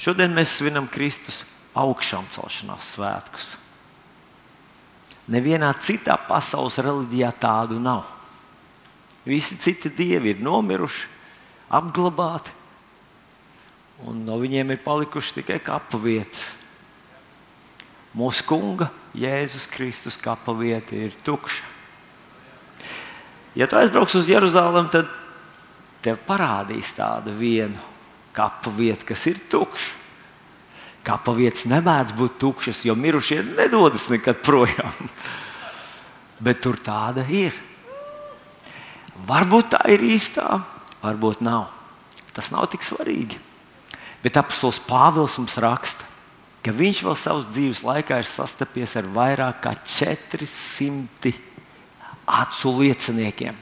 Šodien mēs svinam Kristus augšām celšanās svētkus. Nevienā citā pasaules reliģijā tādu nav. Visi citi dievi ir nomiruši, apglabāti, un no viņiem ir palikuši tikai kapu vietas. Mūsu kunga Jēzus Kristus kapa vieta ir tukša. Ja tu aizbrauks uz Jeruzalem, tad tev parādīs tādu vienu kapu vietu, kas ir tukša. Kapa vietas nemēdz būt tukšas, jo mirušie nedodas nekad projām. Bet tur tāda ir. Varbūt tā ir īstā, varbūt nav. Tas nav tik svarīgi. Bet apustulis Pāvils mums raksta, ka viņš vēl savas dzīves laikā ir sastapies ar vairāk kā 400 acu lieciniekiem,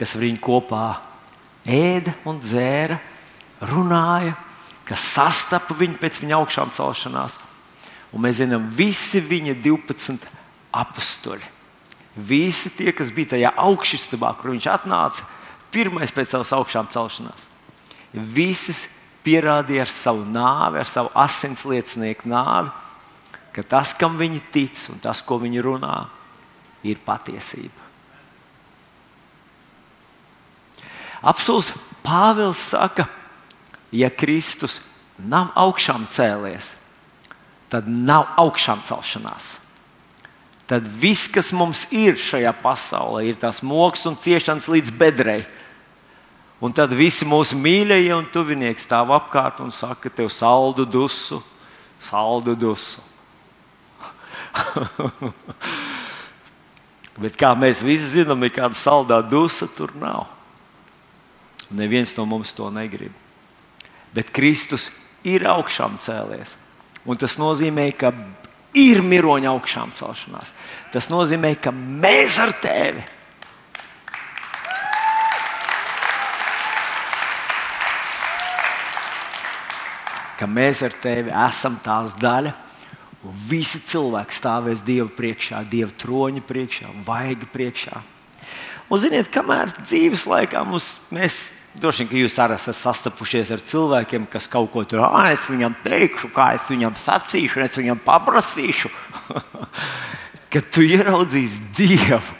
kas ar viņu kopā ēda un dzēra, runāja, kas sastapa viņu pēc viņa augšām celšanās. Un mēs zinām, visi viņa 12 apstuļi. Visi tie, kas bija tajā augšstabā, kur viņš atnāca, pirmais pēc savas augšām celšanās. Visas pierādīja ar savu nāvi, ar savu asins liecinieku nāvi, ka tas, kam viņi tic un tas, ko viņi runā, ir patiesība. Apsūdz Pāvils saka, ja Kristus nav augšām cēlies, tad nav augšām celšanās. Tad viss, kas mums ir šajā pasaulē, ir tas moks un ciešanas līdz bedrei Un tad visi mūsu mīļie un tuvinieki stāv apkārt un saka, tev saldu dusu, saldu dusu. Bet kā mēs visi zinām, nekāda saldā dusa tur nav. Neviens no mums to negrib. Bet Kristus ir augšām cēlies. Un tas nozīmē, ka ir miroņa augšām celšanās. Tas nozīmē, ka mēs ar tevi ka mēs ar tevi esam tās daļa. Un visi cilvēki stāvēs Dieva priekšā, Dieva troņa priekšā, vaiga priekšā. Un, ziniet, kamēr dzīves laikā mums, mēs droši vien, ka jūs arī esat sastapušies ar cilvēkiem, kas kaut ko tur ah, es viņam teikšu, kā es viņam sacīšu, es viņam paprasīšu. Kad tu ieraudzīsi Dievu,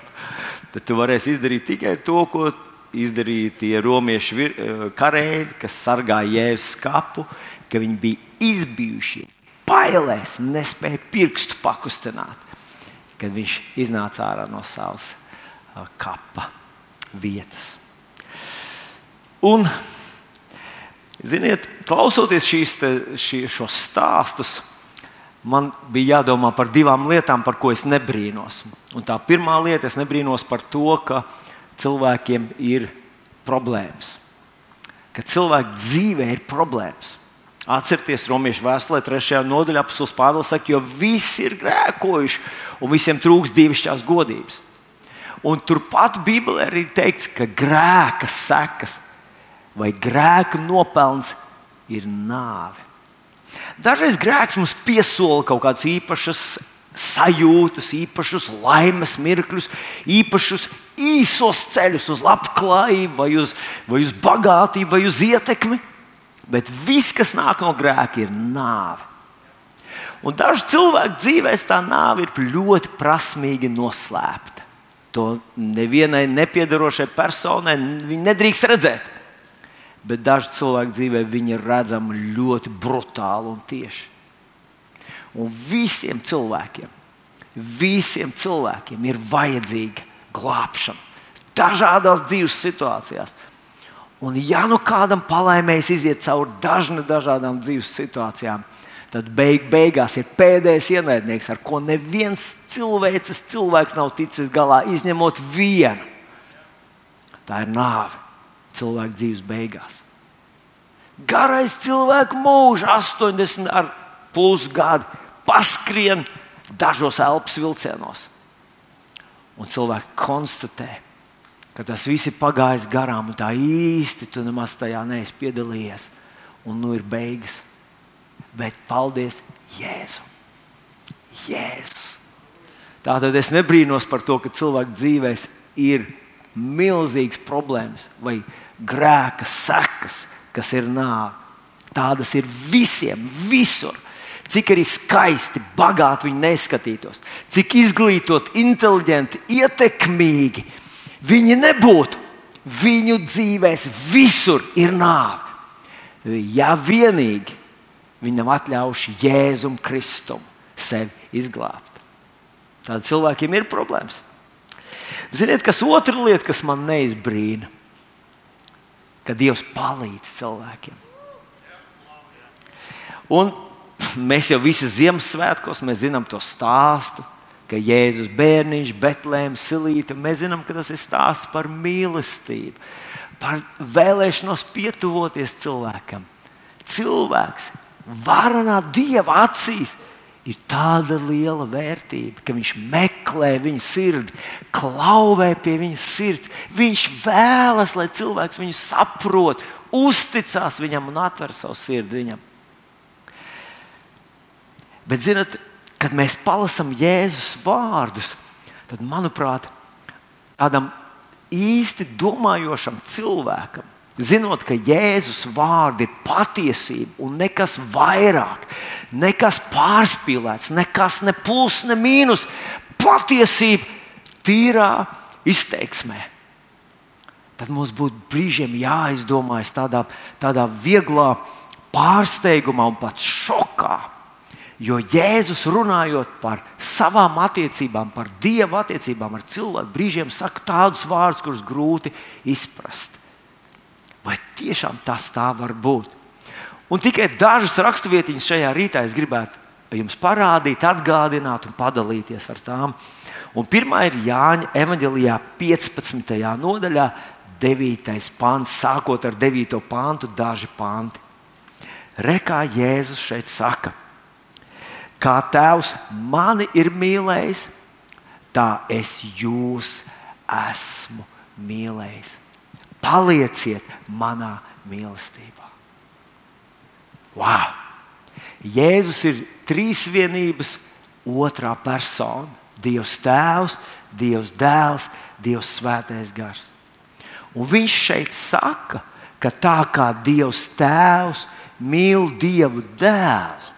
tad tu varēsi izdarīt tikai to, ko izdarīja tie romiešu kareivi, kas sargāja Jēzus kapu ka viņi bija izbijuši, bailēs, nespēja pirkstu pakustināt, kad viņš iznāca ārā no savas uh, kapa vietas. Un, ziniet, klausoties šīs, te, šī, šos stāstus, man bija jādomā par divām lietām, par ko es nebrīnos. Un tā pirmā lieta, es nebrīnos par to, ka cilvēkiem ir problēmas. Ka cilvēku dzīvē ir problēmas. Atcerieties, Romiešu vēstulē, 3. nodaļā, apelsīns Pāvils saka, jo visi ir grēkojuši un visiem trūks divišķās godības. Un turpat Bībelē arī teikts, ka grēka sekas vai grēka nopelns ir nāve. Dažreiz grēks mums piesola kaut kādas īpašas sajūtas, īpašus laimes mirkļus, īpašus īsos ceļus uz labklājību, vai uz, vai uz bagātību, vai uz ietekmi. Bet viss, kas nāk no grēka, ir nāve. Un dažu cilvēku dzīvēs tā nāve ir ļoti prasmīgi noslēpta. To nevienai nepiedarošai personai nedrīkst redzēt. Bet dažu cilvēku dzīvē viņi ir redzami ļoti brutāli un tieši. Un visiem cilvēkiem, visiem cilvēkiem ir vajadzīga glābšana dažādās dzīves situācijās. Un, ja nu kādam palaimēs iziet cauri dažna, dažādām dzīves situācijām, tad beig, beigās ir pēdējais ienaidnieks, ar ko neviens cilvēks, cilvēks nav ticis galā, izņemot vienu. Tā ir nāve cilvēka dzīves beigās. Garais cilvēku mūžs, 80 ar plus gadu, paskrien dažos elpas vilcienos. Un cilvēki konstatē, ka tas viss ir pagājis garām, un tā īsti tu nemaz tajā neesi piedalījies. Un nu ir beigas. Bet paldies Jēzum! Jēzus! Tā tad es nebrīnos par to, ka cilvēku dzīvēs ir milzīgas problēmas vai grēka sekas, kas ir nāve. Tādas ir visiem, visur. Cik arī skaisti, bagāti viņi neskatītos, cik izglītoti, inteliģenti, ietekmīgi viņi nebūtu. Viņu dzīvēs visur ir nāve. Ja vienīgi viņam atļaušu Jēzum Kristum sevi izglābt. Tādiem cilvēkiem ir problēmas. Ziniet, kas otra lieta, kas man neizbrīna, ka Dievs palīdz cilvēkiem. Un mēs jau visi Ziemassvētkos zinām to stāstu, ka Jēzus bērniņš, Betlēms, Silīte, mēs zinām, ka tas ir stāsts par mīlestību, par vēlēšanos pietuvoties cilvēkam. Cilvēks varanā Dieva acīs ir tāda liela vērtība, ka viņš meklē viņa sirdi, klauvē pie viņas sirds. Viņš vēlas, lai cilvēks viņu saprot, uzticās viņam un atver savu sirdi viņam. Bet, zinot, kad mēs palasām Jēzus vārdus, tad, manuprāt, tādam īsti domājošam cilvēkam zinot, ka Jēzus vārdi ir patiesība un nekas vairāk, nekas pārspīlēts, nekas ne plus, ne mīnus, patiesība tīrā izteiksmē. Tad mums būtu brīžiem jāizdomājas tādā, tādā vieglā pārsteigumā un pat šokā. Jo Jēzus runājot par savām attiecībām, par Dieva attiecībām ar cilvēku, brīžiem saka tādus vārdus, kurus grūti izprast. Vai tiešām tas tā var būt? Un tikai dažas raksturvietiņas šajā rītā es gribētu jums parādīt, atgādināt un padalīties ar tām. Un pirmā ir Jāņa evanģelijā 15. nodaļā, 9. pāns, sākot ar 9. pāntu, daži panti. Rekā Jēzus šeit saka, kā Tēvs mani ir mīlējis, tā es jūs esmu mīlējis palieciet manā mīlestībā. Wow! Jēzus ir trīsvienības otrā persona. Dievs Tēvs, Dievs Dēls, Dievs Svētais Gars. Un viņš šeit saka, ka tā kā Dievs Tēvs mīl Dievu Dēlu,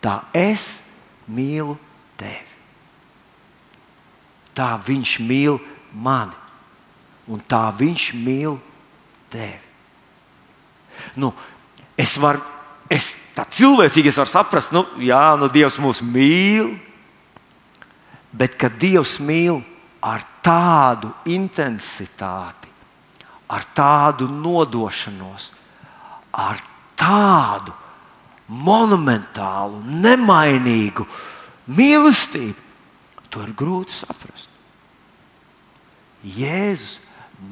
tā es mīlu tevi. Tā viņš mīl mani un tā viņš mīl tevi. Nu, es varu, es tā cilvēcīgi es varu saprast, nu, jā, nu, Dievs mūs mīl, bet ka Dievs mīl ar tādu intensitāti, ar tādu nodošanos, ar tādu monumentālu, nemainīgu mīlestību, to ir grūti saprast. Jēzus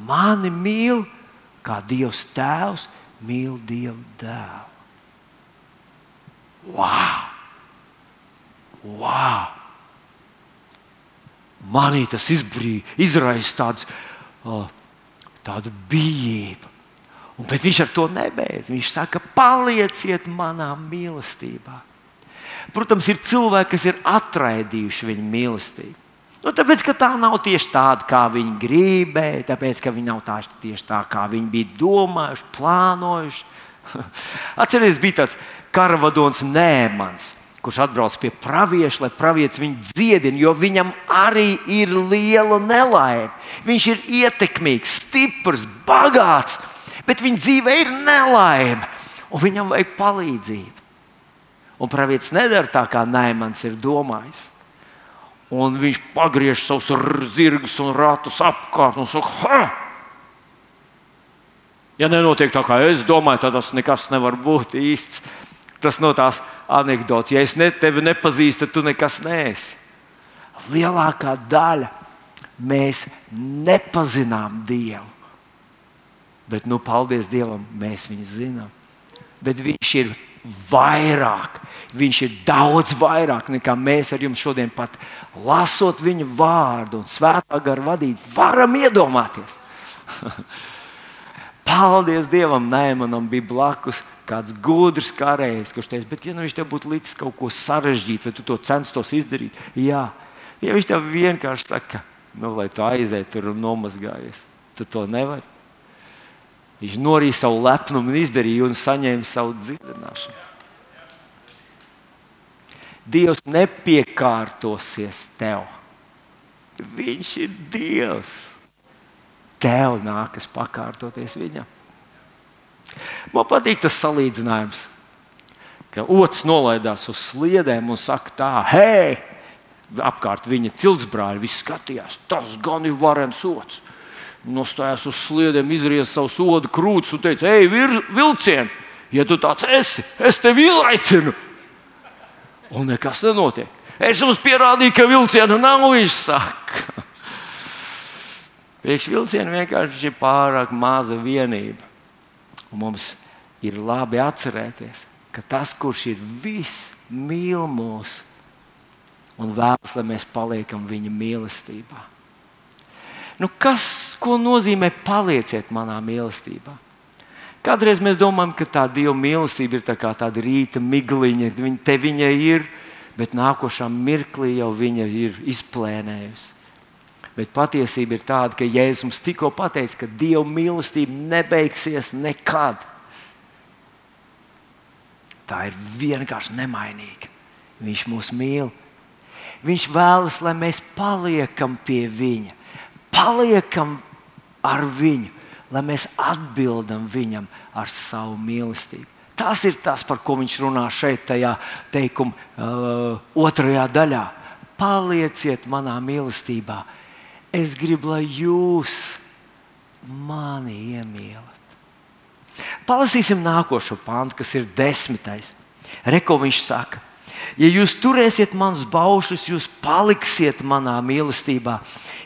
Mani mīl, kā Dievs Tēvs mīl Dievu dēlu. Wow! wow! Manī tas izraisa tāds, uh, tādu bijību. Un, bet viņš ar to nebeidz. Viņš saka, palieciet manā mīlestībā. Protams, ir cilvēki, kas ir atraidījuši viņa mīlestību. Nu, tāpēc, ka tā nav tieši tāda, kā viņi gribēja, tāpēc, ka viņi nav tā, tieši tā, kā viņi bija domājuši, plānojuši. Atcerieties, bija tāds karavadons Nēmans, kurš atbrauc pie pravieša, lai pravietis viņu dziedina, jo viņam arī ir liela nelaime. Viņš ir ietekmīgs, stiprs, bagāts, bet viņa dzīvē ir nelaime, un viņam vajag palīdzību. Un pravietis nedara tā, kā Nēmans ir domājis un viņš pagriež savus zirgus un ratus apkārt un saka, ha! Ja nenotiek tā, kā es domāju, tad tas nekas nevar būt īsts. Tas no tās anekdotas, ja es ne, tevi nepazīstu, tad tu nekas neesi. Lielākā daļa mēs nepazinām Dievu. Bet, nu, paldies Dievam, mēs viņu zinām. Bet Viņš ir vairāk. Viņš ir daudz vairāk nekā mēs ar jums šodien pat lasot viņa vārdu un svētā gara vadīt, varam iedomāties. Paldies Dievam, nē, manam bija blakus kāds gudrs karējs, kurš teica, bet, ja nu viņš tev būtu līdzi kaut ko sarežģīt, vai tu to censtos izdarīt, jā, ja viņš tev vienkārši saka, nu, lai tu aizēji tur un nomazgājies, tad to nevar. Viņš norīja savu lepnumu un izdarīja un saņēma savu dziedināšanu. Dievs nepiekārtosies tev. Viņš ir Dievs. Tev nākas pakārtoties viņam. Man patīk tas salīdzinājums, ka otrs nolaidās uz sliedēm un saka, tā, hei, apkārt viņa ciltsbrāļi, visi skatījās, tas gan ir varens otrs. Nostājās uz sliedēm, izrieza savu sodu krūtis un teica, ej, vilcieni, ja tu tāds esi, es tevi izaicinu. Un nekas nenotiek. Es jums pierādīju, ka vilciena nav, viņš saka. Priekš vilciena vienkārši ir pārāk maza vienība. Un mums ir labi atcerēties, ka tas, kurš ir viss, mīl mūs un vēlas, lai mēs paliekam viņa mīlestībā. Nu, kas nozīmē palieciet manā mīlestībā? Kādreiz mēs domājam, ka tā Dieva mīlestība ir tā tāda rīta migliņa, viņa te viņa ir, bet nākošā mirklī jau viņa ir izplēnējusi. Bet patiesība ir tāda, ka Jēzus mums tikko pateica, ka Dieva mīlestība nebeigsies nekad. Tā ir vienkārši nemainīga. Viņš mūs mīl. Viņš vēlas, lai mēs paliekam pie Viņa, paliekam ar Viņu lai mēs atbildam viņam ar savu mīlestību. Tas ir tas, par ko viņš runā šeit, tajā teikuma uh, otrajā daļā. Palieciet manā mīlestībā. Es gribu, lai jūs mani iemīlat. Palasīsim nākošo pāntu, kas ir desmitais. Reko viņš saka, ja jūs turēsiet manus baušus, jūs paliksiet manā mīlestībā.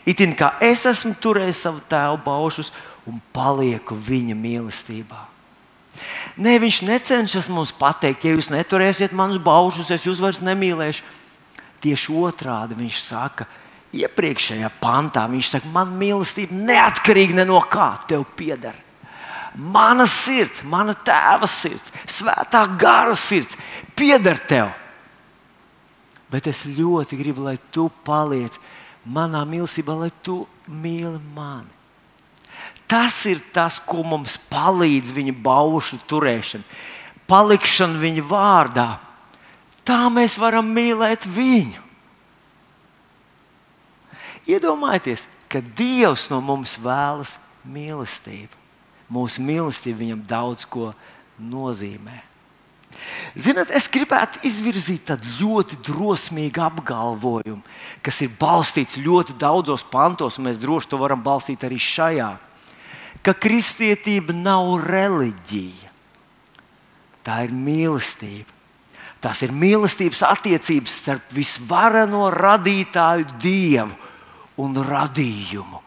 Itin kā es esmu turējis savu tēvu baušus un palieku viņa mīlestībā. Nē, viņš necenšas mums pateikt, ja jūs neturēsiet manus baušus, es jūs vairs nemīlēšu. Tieši otrādi viņš saka, iepriekšējā pantā, viņš saka, man mīlestība neatkarīgi ne no kā tev pieder. Mana sirds, mana tēva sirds, svētā gara sirds pieder tev. Bet es ļoti gribu, lai tu paliec manā mīlestībā, lai tu mīli mani. Tas ir tas, ko mums palīdz viņa baušu turēšana, palikšana viņa vārdā. Tā mēs varam mīlēt viņu. Iedomājieties, ka Dievs no mums vēlas mīlestību. Mūsu mīlestība viņam daudz ko nozīmē. Ziniet, es gribētu izvirzīt tādu ļoti drosmīgu apgalvojumu, kas ir balstīts ļoti daudzos pantos, un mēs droši to varam balstīt arī šajā ka kristietība nav reliģija. Tā ir mīlestība. Tas ir mīlestības attiecības starp visvareno radītāju, dievu un radījumu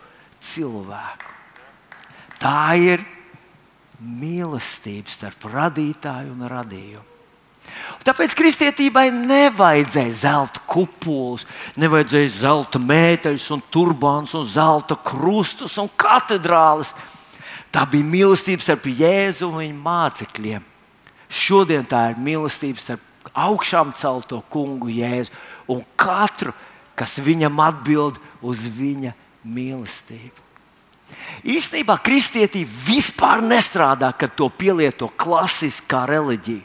cilvēku. Tā ir mīlestība starp radītāju un radījumu. Tāpēc kristietībai nevajadzēja zelta kupolus, nevajadzēja zelta mēteļus, un turbānus, un zelta krustus un katedrāles. Tā bija mīlestība starp Jēzu un viņa mācekļiem. Šodien tā ir mīlestība starp augšām celto kungu Jēzu un katru, kas viņam atbild uz viņa mīlestību. Īstenībā kristietība vispār nestrādā, kad to pielieto klasiskā reliģija.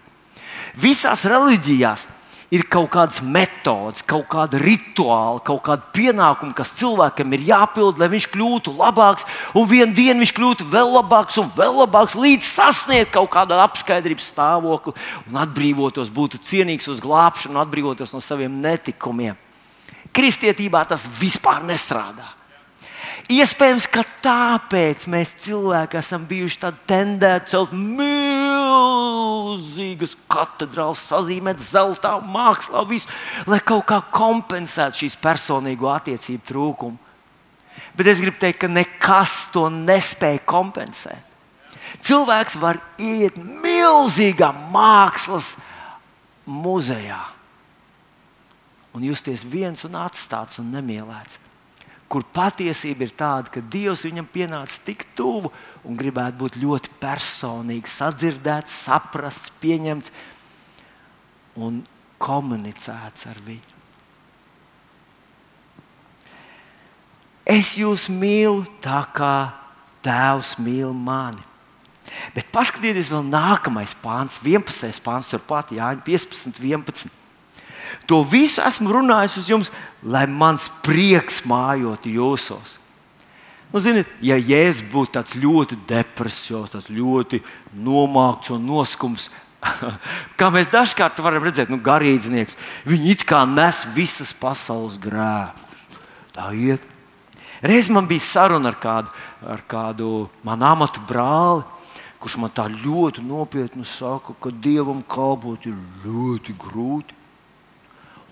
Visās reliģijās ir kaut kādas metodes, kaut kāda rituāla, kaut kāda pienākuma, kas cilvēkam ir jāpild, lai viņš kļūtu labāks, un vienā dienā viņš kļūtu vēl labāks un vēl labāks, līdz sasniegt kaut kādu apskaidrības stāvokli un atbrīvotos, būtu cienīgs uz glābšanu, atbrīvotos no saviem netikumiem. Kristietībā tas vispār nestrādā. Iespējams, ka tāpēc mēs cilvēki esam bijuši tādi tendēti celt milzīgas katedrāles, sazīmēt zeltā, mākslā, visu, lai kaut kā kompensētu šīs personīgo attiecību trūkumu. Bet es gribu teikt, ka nekas to nespēja kompensēt. Cilvēks var iet milzīgā mākslas muzejā un justies viens un atstāts un nemīlēts kur patiesība ir tāda, ka Dievs viņam pienāca tik tuvu un gribētu būt ļoti personīgi sadzirdēts, saprasts, pieņemts un komunicēts ar viņu. Es jūs mīlu tā, kā Tēvs mīl mani. Bet paskatieties, vēl nākamais pāns, 11. pāns, turpat Jāņa 15, 11. To visu esmu runājis uz jums, lai mans prieks mājot jūsos. Nu, ziniet, ja Jēzus būtu tāds ļoti depresijos, tāds ļoti nomākts un noskums, kā mēs dažkārt varam redzēt, nu, garīdznieks, viņi it kā nes visas pasaules grēkus. Tā iet. Reiz man bija saruna ar kādu, ar kādu manu amatu brāli, kurš man tā ļoti nopietni saka, ka dievam kalpot ir ļoti grūti.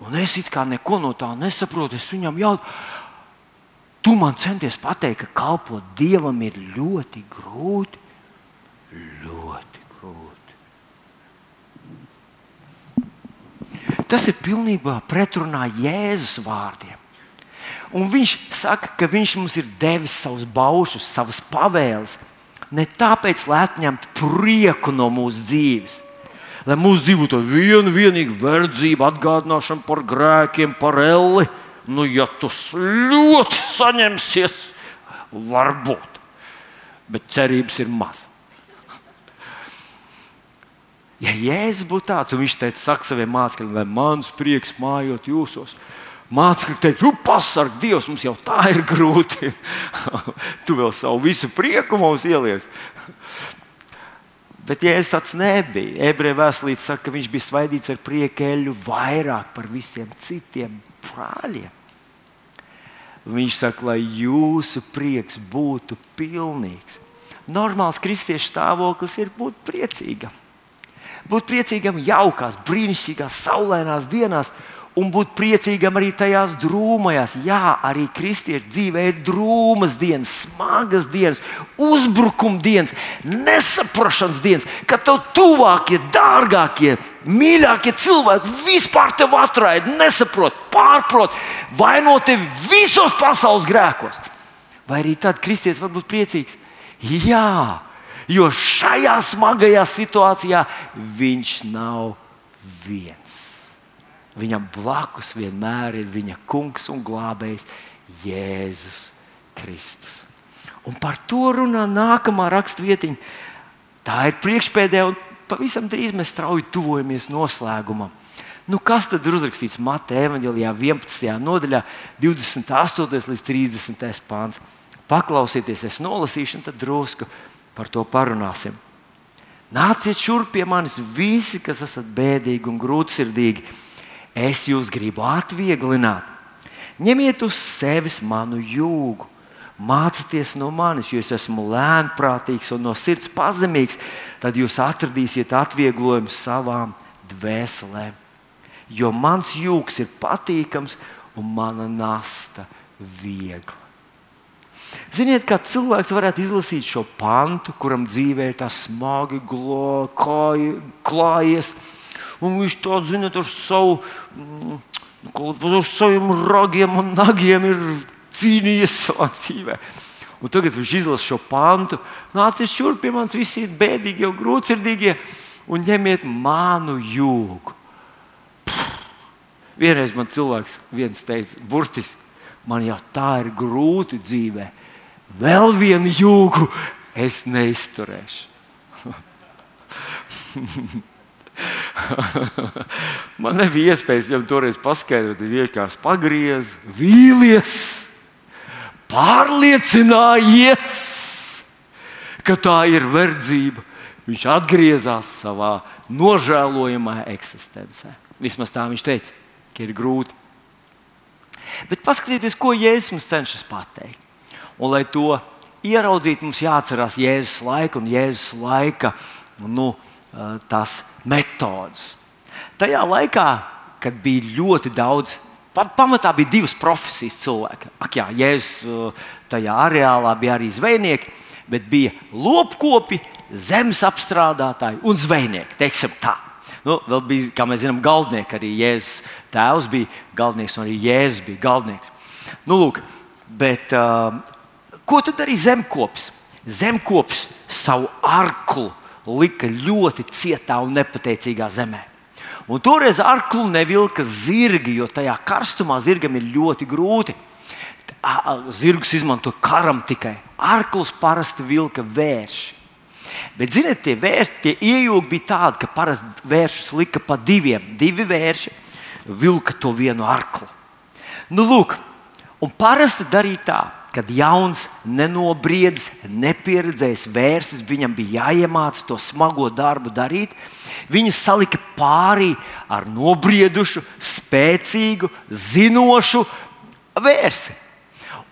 Un es it kā neko no tā nesaprotu. Es viņam jautāju, Tu man centies pateikt, ka kalpot Dievam ir ļoti grūti. Ļoti grūti. Tas ir pilnībā pretrunā Jēzus vārdiem. Un viņš saka, ka viņš mums ir devis savus baušus, savas pavēles, ne tāpēc, lai atņemtu prieku no mūsu dzīves, lai mūsu dzīve būtu viena vienīga verdzība, atgādināšana par grēkiem, par elli nu, ja tu ļoti saņemsies, varbūt, bet cerības ir maz. Ja Jēzus būtu tāds, un viņš teica, saka saviem mācekļiem, lai mans prieks mājot jūsos, mācekļi teikt, pasarg, Dievs, mums jau tā ir grūti. tu vēl savu visu prieku mums ielies. Bet Jēzus tāds nebija. Ebreju vēstulīte saka, ka viņš bija svaidīts ar prieku vairāk par visiem citiem brāļiem. Viņš saka, lai jūsu prieks būtu pilnīgs. Normāls kristiešu stāvoklis ir būt priecīgam. Būt priecīgam jaukās, brīnišķīgās, saulainās dienās, un būt priecīgam arī tajās drūmajās. Jā, arī kristiešu dzīvē ir drūmas dienas, smagas dienas, uzbrukuma dienas, nesaprašanas dienas, kad tev tuvākie, dārgākie, mīļākie cilvēki vispār tevi atraida, nesaprot, pārprot, vaino tevi visos pasaules grēkos. Vai arī tad kristietis var būt priecīgs? Jā, jo šajā smagajā situācijā viņš nav viens. Viņam blakus vienmēr ir viņa kungs un glābējs Jēzus Kristus. Un par to runā nākamā raksturvietiņa. Tā ir priekšpēdējā, un pavisam drīz mēs strauji tuvojamies noslēgumam. Nu, kas tad ir uzrakstīts Mateja evanģēlijā 11. nodaļā, 28. līdz 30. pāns? Paklausieties, es nolasīšu, un tad drusku par to parunāsim. Nāciet šurp pie manis visi, kas esat bēdīgi un grūtsirdīgi es jūs gribu atvieglināt. Ņemiet uz sevis manu jūgu, mācieties no manis, jo es esmu lēnprātīgs un no sirds pazemīgs. Tad jūs atradīsiet atvieglojumu savām dvēselēm. Jo mans jūgs ir patīkams un mana nasta viegla. Ziniet, kā cilvēks varētu izlasīt šo pantu, kuram dzīvē ir tā smagi klājies, un viņš to zina ar savu, mm, ar saviem ragiem un nagiem ir cīnījies savā dzīvē. Un tagad viņš izlasa šo pantu. Nāciet šurp pie manis, visi ir bēdīgi, jau grūtsirdīgie, un ņemiet manu jūgu. Pff. Vienreiz man cilvēks viens teica, burtiski, man jau tā ir grūti dzīvē. Vēl vienu jūgu es neizturēšu. Man nebija iespējas viņam toreiz paskaidrot, viņš vienkārši pagriez, vīlies, pārliecinājies, ka tā ir verdzība. Viņš atgriezās savā nožēlojamā eksistencē. Vismaz tā viņš teica, ka ir grūti. Bet paskatieties, ko Jēzus mums cenšas pateikt. Un, lai to ieraudzītu, mums jāatcerās Jēzus laika un Jēzus laika nu, tās metodas. Tajā laikā, kad bija ļoti daudz, pamatā bija divas profesijas cilvēki. Ak, jā, Jēzus tajā areālā bija arī zvejnieki, bet bija lopkopi, zemes apstrādātāji un zvejnieki. Nu, vēl bija, kā mēs zinām, galdnieki. Arī Jēzus tēvs bija galdnieks, un arī Jēzus bija galdnieks. Nu, lūk, bet, uh, ko tad darīja zemkopis? Zemkopis savu arklu lika ļoti cietā un nepateicīgā zemē. Un toreiz arklu nevilka zirgi, jo tajā karstumā zirgam ir ļoti grūti. Zirgus izmanto karam tikai. Arklus parasti vilka vērši. Bet, ziniet, tie vērsi, tie iejūgi bija tādi, ka parasti vēršus lika pa diviem. Divi vērši vilka to vienu arklu. Nu, lūk, un parasti darīja tā, kad jauns, nenobriedzis, nepieredzējis vērsis, viņam bija jāiemācās to smago darbu darīt. Viņu salika pārī ar nobriedušu, spēcīgu, zinošu vērsi.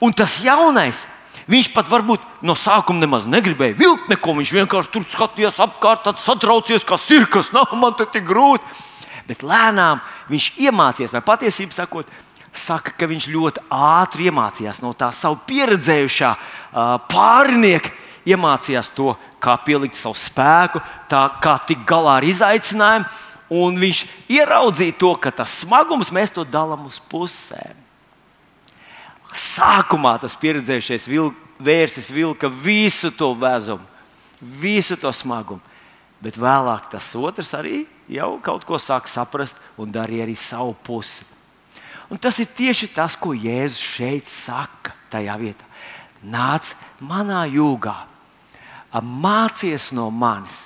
Un tas jaunais Viņš pat varbūt no sākuma nemaz negribēja vilkt neko. Viņš vienkārši tur skatījās apkārt, satraucies, kas ir, kas nav, man te tik grūti. Bet lēnām viņš iemācījās, vai patiesībā sakot, saka, ka viņš ļoti ātri iemācījās no tā savu pieredzējušā pārinieka. Iemācījās to, kā pielikt savu spēku, tā, kā tikt galā ar izaicinājumu. Un viņš ieraudzīja to, ka tas smagums mēs to dalām uz pusēm. Sākumā tas pieredzējušais vilk, vērsis vilka visu to vezumu, visu to smagumu. Bet vēlāk tas otrs arī jau kaut ko sāk saprast un darīja arī savu pusi. Un tas ir tieši tas, ko Jēzus šeit saka, tajā vietā. Nāc manā jūgā, mācies no manis.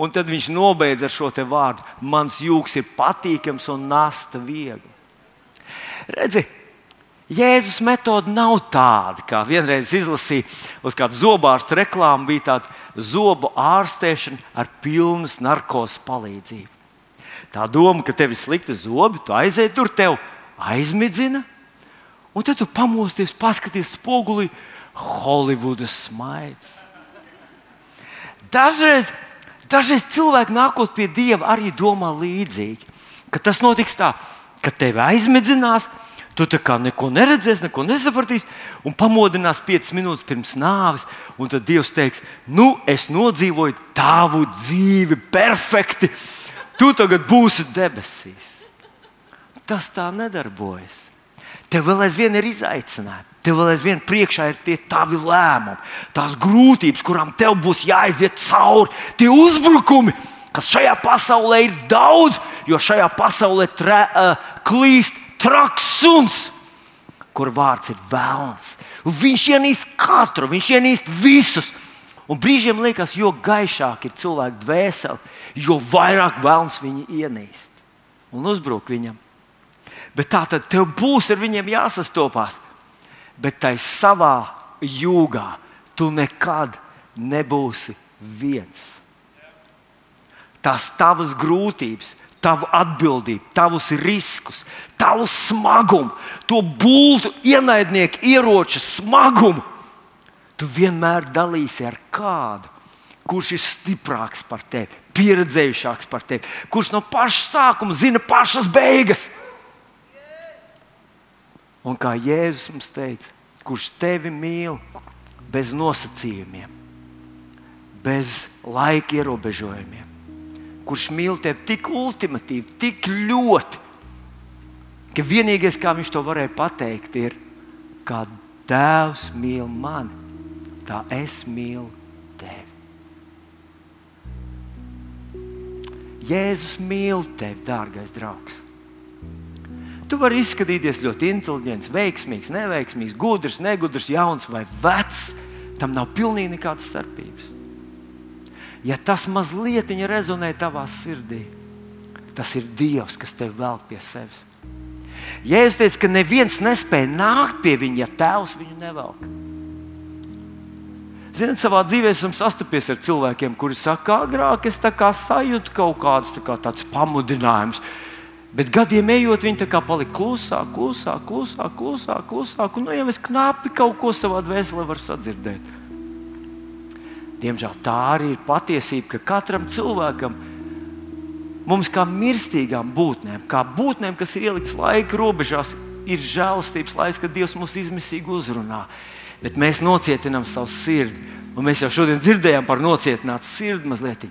Un tad viņš nobeidz ar šo vārdu: Mans jūgs ir patīkams un nasta viegli. Redziet, Jēzus metode nav tāda, kā vienreiz izlasīja uz kādu zobārstu reklāmu, bija tāda zobu ārstēšana ar pilnas narkotikas palīdzību. Tā doma, ka tev ir slikti zobi, tu aizēji tur, tev aizmidzina, un tad tu pamosties, paskaties spogulī, Holivudas smaids. Dažreiz, dažreiz cilvēki nākot pie Dieva arī domā līdzīgi, ka tas notiks tā, ka tevi aizmidzinās, Tu tā kā neko neredzēsi, neko nesapratīsi, un pamodinās 5 minūtes pirms nāves. Un tad Dievs teiks, nu, es nodzīvoju tavu dzīvi perfekti. Tu tagad būsi debesīs. Tas tā nedarbojas. Tev vēl aizvien ir izaicinājumi. Tev vēl aizvien priekšā ir tie tavi lēmumi, tās grūtības, kurām tev būs jāiziet cauri, tie uzbrukumi, kas šajā pasaulē ir daudz, jo šajā pasaulē tre, uh, klīst traks suns, kur vārds ir. Un viņš ienīst katru, viņš ienīst visus. Un brīžiem liekas, jo gaišāk ir cilvēka dvēsele, jo vairāk vēlns viņi ienīst un uzbruk viņam. Bet tā tad tev būs ar viņiem jāsastopās. Bet tai savā jūgā tu nekad nebūsi viens. Tās tavas grūtības, tavu atbildību, tavus riskus, tavu smagumu, to būtu ienaidnieku ieroča smagumu. Tu vienmēr dalīsi ar kādu, kurš ir stiprāks par tevi, pieredzējušāks par tevi, kurš no paša sākuma zina pašas beigas. Un kā Jēzus mums teica, kurš tevi mīl bez nosacījumiem, bez laika ierobežojumiem kurš mīl tevi tik ultimatīvi, tik ļoti, ka vienīgais, kā viņš to varēja pateikt, ir, kā Tēvs mīl mani, tā es mīlu tevi. Jēzus mīl tevi, dārgais draugs. Tu vari izskatīties ļoti inteliģents, veiksmīgs, neveiksmīgs, gudrs, negudrs, jauns vai vecs. Tam nav pilnīgi nekādas starpības ja tas mazliet rezonē tavā sirdī, tas ir Dievs, kas tevi velk pie sevis. Jēzus teica, ka neviens nespēja nākt pie viņa, ja tēvs viņu nevelk. Ziniet, savā dzīvē esmu sastapies ar cilvēkiem, kuri saka, ka agrāk es sajūtu kaut kādus kā pamudinājumus. Bet gadiem ejot, viņi palika klusāk, klusāk, klusāk, klusāk, klusāk. Un nu, jau es knapi kaut ko savā dvēselē varu sadzirdēt. Diemžēl tā arī ir patiesība, ka katram cilvēkam, mums kā mirstīgām būtnēm, kā būtnēm, kas ir ieliktas laika robežās, ir žēlastības laiks, kad Dievs mūs izmisīgi uzrunā. Bet mēs nocietinām savu sirdi, un mēs jau šodien dzirdējām par nocietinātu sirdi mazliet.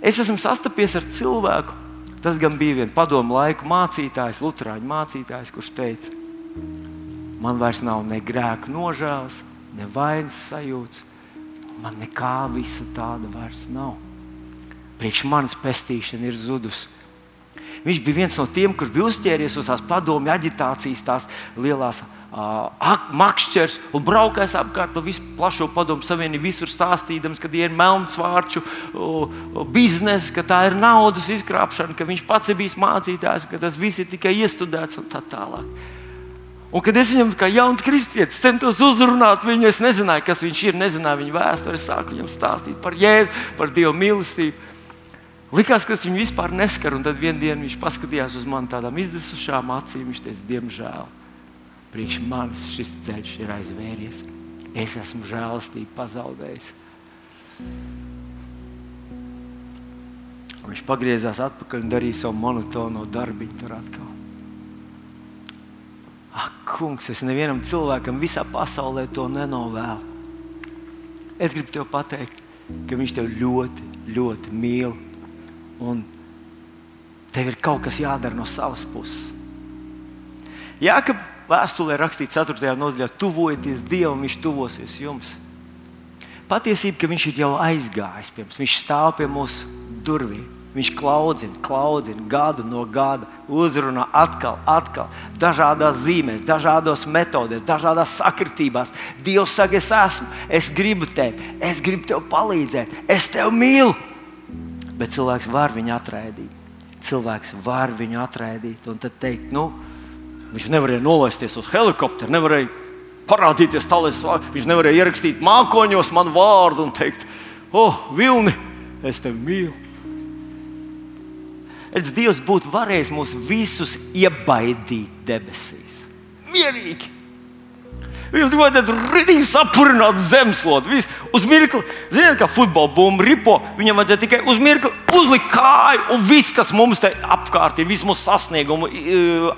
Es esmu sastapies ar cilvēku, tas gan bija viens padomu laiku mācītājs, Lutāņu mācītājs, kurš teica, man vairs nav ne grēka nožēlas, ne vainas sajūtas man nekā visa tāda vairs nav. Priekš manas pestīšana ir zudusi. Viņš bija viens no tiem, kurš bija uzķēries uz tās padomju aģitācijas, tās lielās uh, makšķers un braukājis apkārt pa visu plašo padomu savienību, visur stāstījams, ka ir melnsvārču uh, biznesa, ka tā ir naudas izkrāpšana, ka viņš pats ir bijis mācītājs, ka tas viss ir tikai iestudēts un tā tālāk. Un, kad es viņam, kā jauns kristietis, centos uzrunāt viņu, es nezināju, kas viņš ir, nezināju viņa vēsturi. Es sāku viņam stāstīt par Jēzu, par Dieva mīlestību. Likās, ka tas viņu vispār neskar, un tad vienā dienā viņš paskatījās uz mani tādām izdesušām acīm. Viņš teica, diemžēl, priekš manis šis ceļš ir aizvēries. Es esmu žēlastību pazaudējis. Viņš pagriezās atpakaļ un darīja savu monotono darbiņu tur atkal. Ak, kungs, es nevienam cilvēkam visā pasaulē to nenovēlu. Es gribu te pateikt, ka viņš tev ļoti, ļoti mīl. Un tev ir kaut kas jādara no savas puses. Jā, ka vēstulē rakstīts 4. nodaļā, tuvojieties Dievam, Viņš tuvosies jums. Patiesība, ka Viņš ir jau aizgājis pie mums, Viņš stāv pie mūsu durvīm. Viņš klaudzina, klaudzina gadu no gada, uzrunā atkal, atkal, dažādās zīmēs, dažādos metodēs, dažādās sakritībās. Dievs saka, es esmu, es gribu tevi, es gribu tev palīdzēt, es tevi mīlu. Bet cilvēks var viņu atraidīt. Cilvēks var viņu atraidīt un tad teikt, nu, viņš nevarēja nolaisties uz helikopteru, nevarēja parādīties tālāk, viņš nevarēja ierakstīt mākoņos manu vārdu un teikt, oh, Vilni, es tevi mīlu. Redz, Dievs būtu varējis mūs visus iebaidīt debesīs. Mierīgi! Viņam tāda rītīgi sapurināt zemeslode. Viss uz mirkli, ziniet, kā futbola bumba ripo. Viņam vajadzēja tikai uz mirkli uzlikt kāju, un viss, kas mums te apkārt ir, viss mūsu sasniegumi,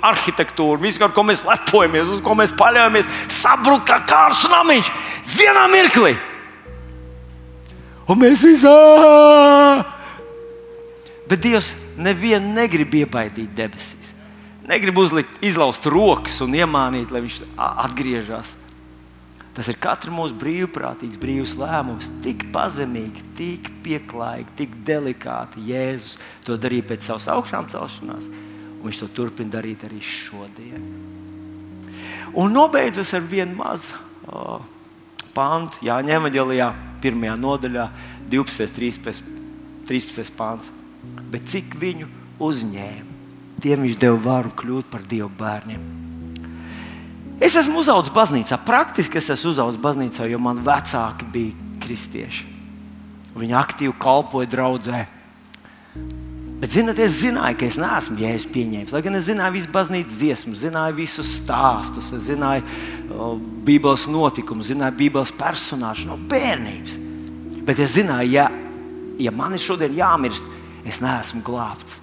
arhitektūra, viss, ar ko mēs lepojamies, uz ko mēs paļaujamies, sabruka kā kārs namiņš vienā mirklī. Un mēs visi! Bet Dievs nevienu negrib iebaidīt debesīs. Negrib uzlikt, izlaust rokas un iemānīt, lai viņš atgriežas. Tas ir katra mūsu brīvprātīgs, brīvs lēmums. Tik pazemīgi, tik pieklājīgi, tik delikāti. Jēzus to darīja pēc savas augšām celšanās, un viņš to turpina darīt arī šodien. Un nobeidzas ar vienu mazu oh, pāntu, Jāņa Evanģelijā, pirmajā nodaļā, 12. 13. 13. pāns bet cik viņu uzņēma. Tiem viņš deva varu kļūt par Dieva bērniem. Es esmu uzaugusi baznīcā. Praktiski es esmu uzaugusi baznīcā, jo man vecāki bija kristieši. Viņi aktīvi kalpoja draudzē. Bet, zinot, es zināju, ka es neesmu jēzus pieņēmis. Lai gan es zināju visu baznīcas dziesmu, zināju visus stāstus, zināju o, Bībeles notikumus, zināju Bībeles personāžus no bērnības. Bet es zināju, ja, ja man ir šodien jāmirst, es neesmu glābts.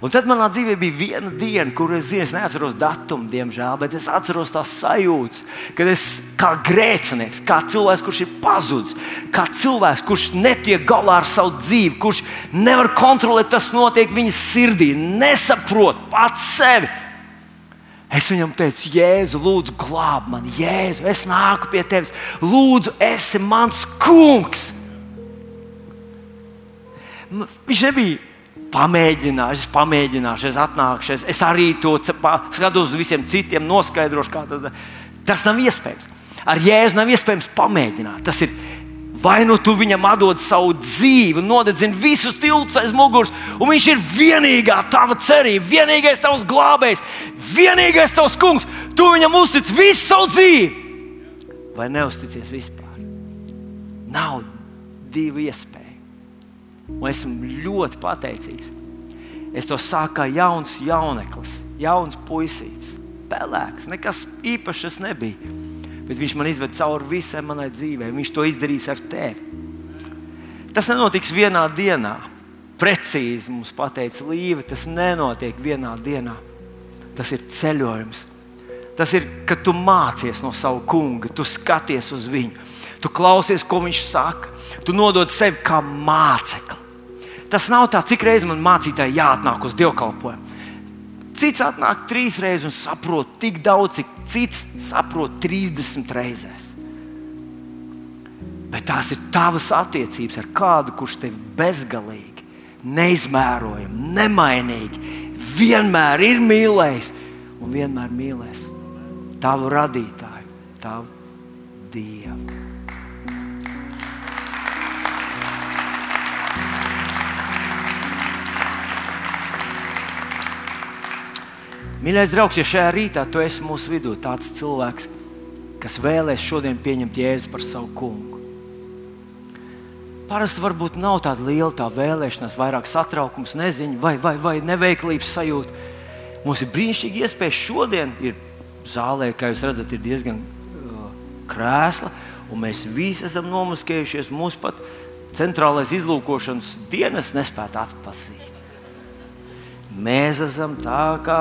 Un tad manā dzīvē bija viena diena, kur es, zinu, es neatceros datumu, diemžēl, bet es atceros tās sajūtas, kad es kā grēcinieks, kā cilvēks, kurš ir pazudis, kā cilvēks, kurš netiek galā ar savu dzīvi, kurš nevar kontrolēt, kas notiek viņa sirdī, nesaprot pats sevi. Es viņam teicu, Jēzu, lūdzu, glāb mani, Jēzu, es nāku pie tevis, lūdzu, esi mans kungs. Viņš nebija pamēģinājis, es pamēģināšu, es atnākšu, es, es arī to skatos uz visiem citiem, noskaidrošu, kā tas ir. Tas nav iespējams. Ar Jēzu nav iespējams pamēģināt. Tas ir vai nu tu viņam atdod savu dzīvi, nodedzini visus tiltus aiz muguras, un viņš ir vienīgā tava cerība, vienīgais tavs glābējs, vienīgais tavs kungs. Tu viņam uztic visu savu dzīvi, vai neusticies vispār. Nav divu iespēju. Un esmu ļoti pateicīgs. Es to sāku kā jauns jauneklis, jauns puisītis, pelēks, nekas īpašs nebija. Bet viņš man izved cauri visai manai dzīvei. Viņš to izdarīs ar tevi. Tas nenotiks vienā dienā. Precīzi mums pateica Līva, tas nenotiek vienā dienā. Tas ir ceļojums. Tas ir, kad tu mācies no sava kunga, tu skaties uz viņu, tu klausies, ko viņš saka, tu nodod sevi kā mācekli. Tas nav tā, cik reizes man mācītāji jāatnāk uz dievkalpojumu. Cits atnāk trīs reizes un saprot tik daudz, cik cits saprot 30 reizes. Bet tās ir tavas attiecības ar kādu, kurš tevi bezgalīgi, neizmērojami, nemainīgi, vienmēr ir mīlējis un vienmēr mīlēs tavu radītāju, tavu Dievu. Mīļais draugs, ja šajā rītā tu esi mūsu vidū, tāds cilvēks, kas vēlēs šodien pieņemt Jēzu par savu kungu. Parasti varbūt nav tāda liela tā vēlēšanās, vairāk satraukums, neziņa vai, vai, vai neveiklības sajūta. Mums ir brīnišķīgi iespēja šodien, ir zālē, kā jūs redzat, ir diezgan uh, krēsla, un mēs visi esam nomuskējušies. Mūsu pat centrālais izlūkošanas dienas nespēja atpazīt. Mēs esam tā kā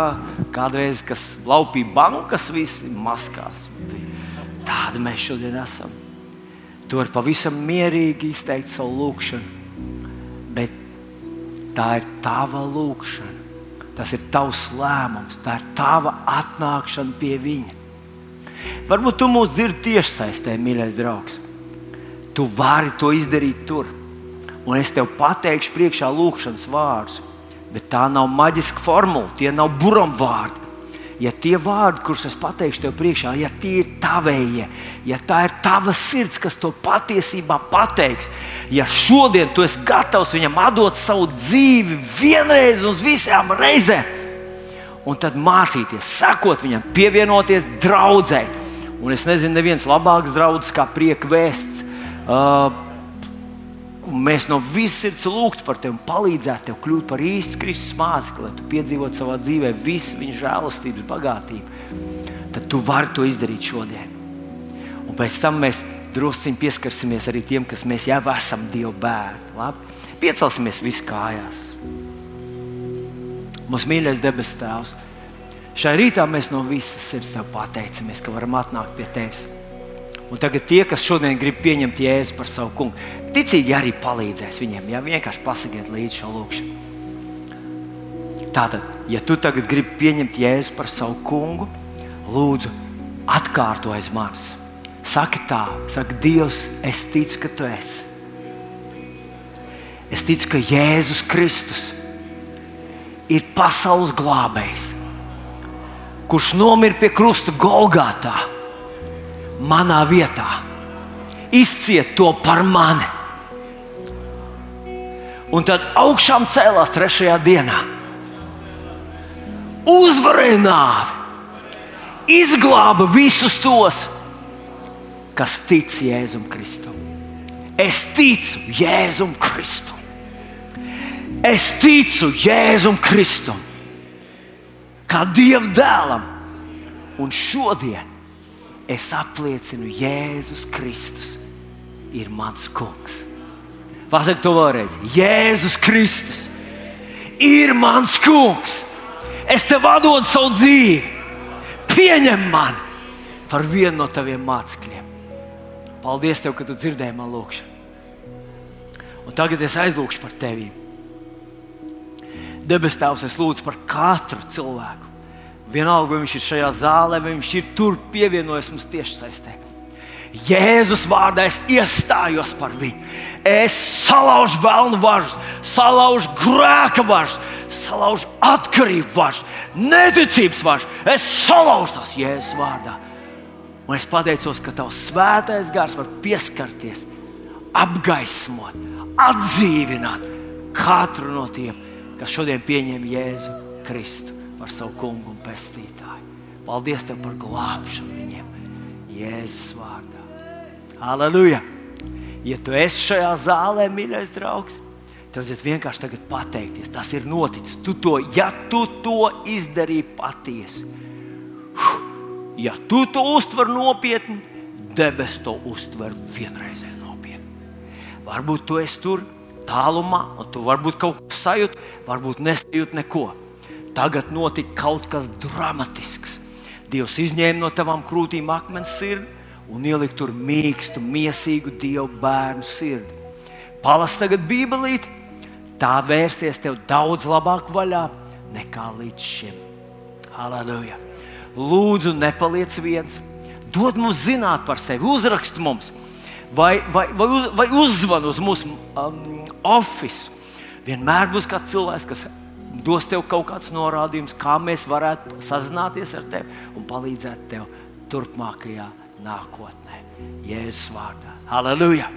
kādreiz, kas laupīja bankas, visi maskās. Tādi mēs šodien esam. Tu vari pavisam mierīgi izteikt savu lūgšanu, bet tā ir tava lūgšana. Tas ir tavs lēmums, tā ir tava atnākšana pie viņa. Varbūt tu mūs dzirdi tiešsaistē, mīļais draugs. Tu vari to izdarīt tur. Un es tev pateikšu priekšā lūgšanas vārdus, bet tā nav maģiska formula, tie nav buram vārdi ja tie vārdi, kurus es pateikšu tev priekšā, ja tie ir tavējie, ja tā ir tava sirds, kas to patiesībā pateiks, ja šodien tu esi gatavs viņam atdot savu dzīvi vienreiz uz visām reizēm, un tad mācīties, sekot viņam, pievienoties draudzēji. Un es nezinu, neviens labāks draugs kā prieka vēsts. Uh, Mēs no visas sirds lūgtu par tevi un palīdzētu tev kļūt par īstu Kristus mācekli, lai tu piedzīvotu savā dzīvē visu viņa žēlastības bagātību. Tad tu vari to izdarīt šodien. Un pēc tam mēs druskuļi pieskarsimies arī tiem, kas mēs jau esam Dieva bērni. Labi? Piecelsimies visi kājās. Mūsu mīļais debes Tēvs, šai rītā mēs no visas sirds tev pateicamies, ka varam atnākt pie tevis. Un tagad tie, kas šodien grib pieņemt Jēzu par savu kungu, ticīgi arī palīdzēs viņiem. Ja vienkārši pasakiet līdzi šo lūkšanu. Tātad, ja tu tagad gribi pieņemt Jēzu par savu kungu, lūdzu, atkārto aiz manis. Saki tā, saka, Dievs, es ticu, ka tu esi. Es ticu, ka Jēzus Kristus ir pasaules glābējs, kurš nomira pie krusta Golgātā manā vietā. Izciet to par mani. Un tad augšām cēlās trešajā dienā. Uzvarēja nāvi, izglāba visus tos, kas tic Jēzum Kristum. Es ticu Jēzum Kristum. Es ticu Jēzum Kristum, kā Dieva dēlam. Un šodien es apliecinu, Jēzus Kristus ir mans kungs. Pasaka to vēlreiz. Jēzus Kristus ir mans kungs. Es tev atdodu savu dzīvi. Pieņem mani par vienu no taviem mācekļiem. Paldies, tev, ka tu dzirdēji man lūgšanu. Un tagad es aizlūgšu par tevi. Debes Tēvs, es lūdzu par katru cilvēku Vienalga, vai viņš ir šajā zālē, vai viņš ir tur pievienojies mums tieši saistē. Jēzus vārdā es iestājos par viņu. Es salaužu vēlnu važus, salaužu grēka važus, salaužu atkarību važus, neticības važus. Es salaužu tās Jēzus vārdā. Un es pateicos, ka tavs svētais gars var pieskarties, apgaismot, atdzīvināt katru no tiem, kas šodien pieņem Jēzu Kristu par savu kungu un pestītāju. Paldies tev par glābšanu viņiem Jēzus vārdā. Aleluja! Ja tu esi šajā zālē, mīļais draugs, tev vajadzētu vienkārši tagad pateikties. Tas ir noticis. Tu to, ja tu to izdarīji patiesi, ja tu to uztver nopietni, debesis to uztver vienreizē nopietni. Varbūt tu esi tur tālumā, un tu varbūt kaut ko sajūti, varbūt nesajūti neko tagad notika kaut kas dramatisks. Dievs izņēma no tavām krūtīm akmens sirdi un ielika tur mīkstu, mīsīgu dievu bērnu sirdi. Palas tagad Bībelīt, tā vērsties tev daudz labāk vaļā nekā līdz šim. Halleluja! Lūdzu, nepaliec viens. Dod mums zināt par sevi, uzrakst mums, vai, vai, vai, uz, vai uzzvan uz mūsu um, oficiālu. Vienmēr būs kāds cilvēks, kas dos tev kaut kāds norādījums, kā mēs varētu sazināties ar tevi un palīdzēt tev turpmākajā nākotnē. Jēzus vārdā. Halleluja!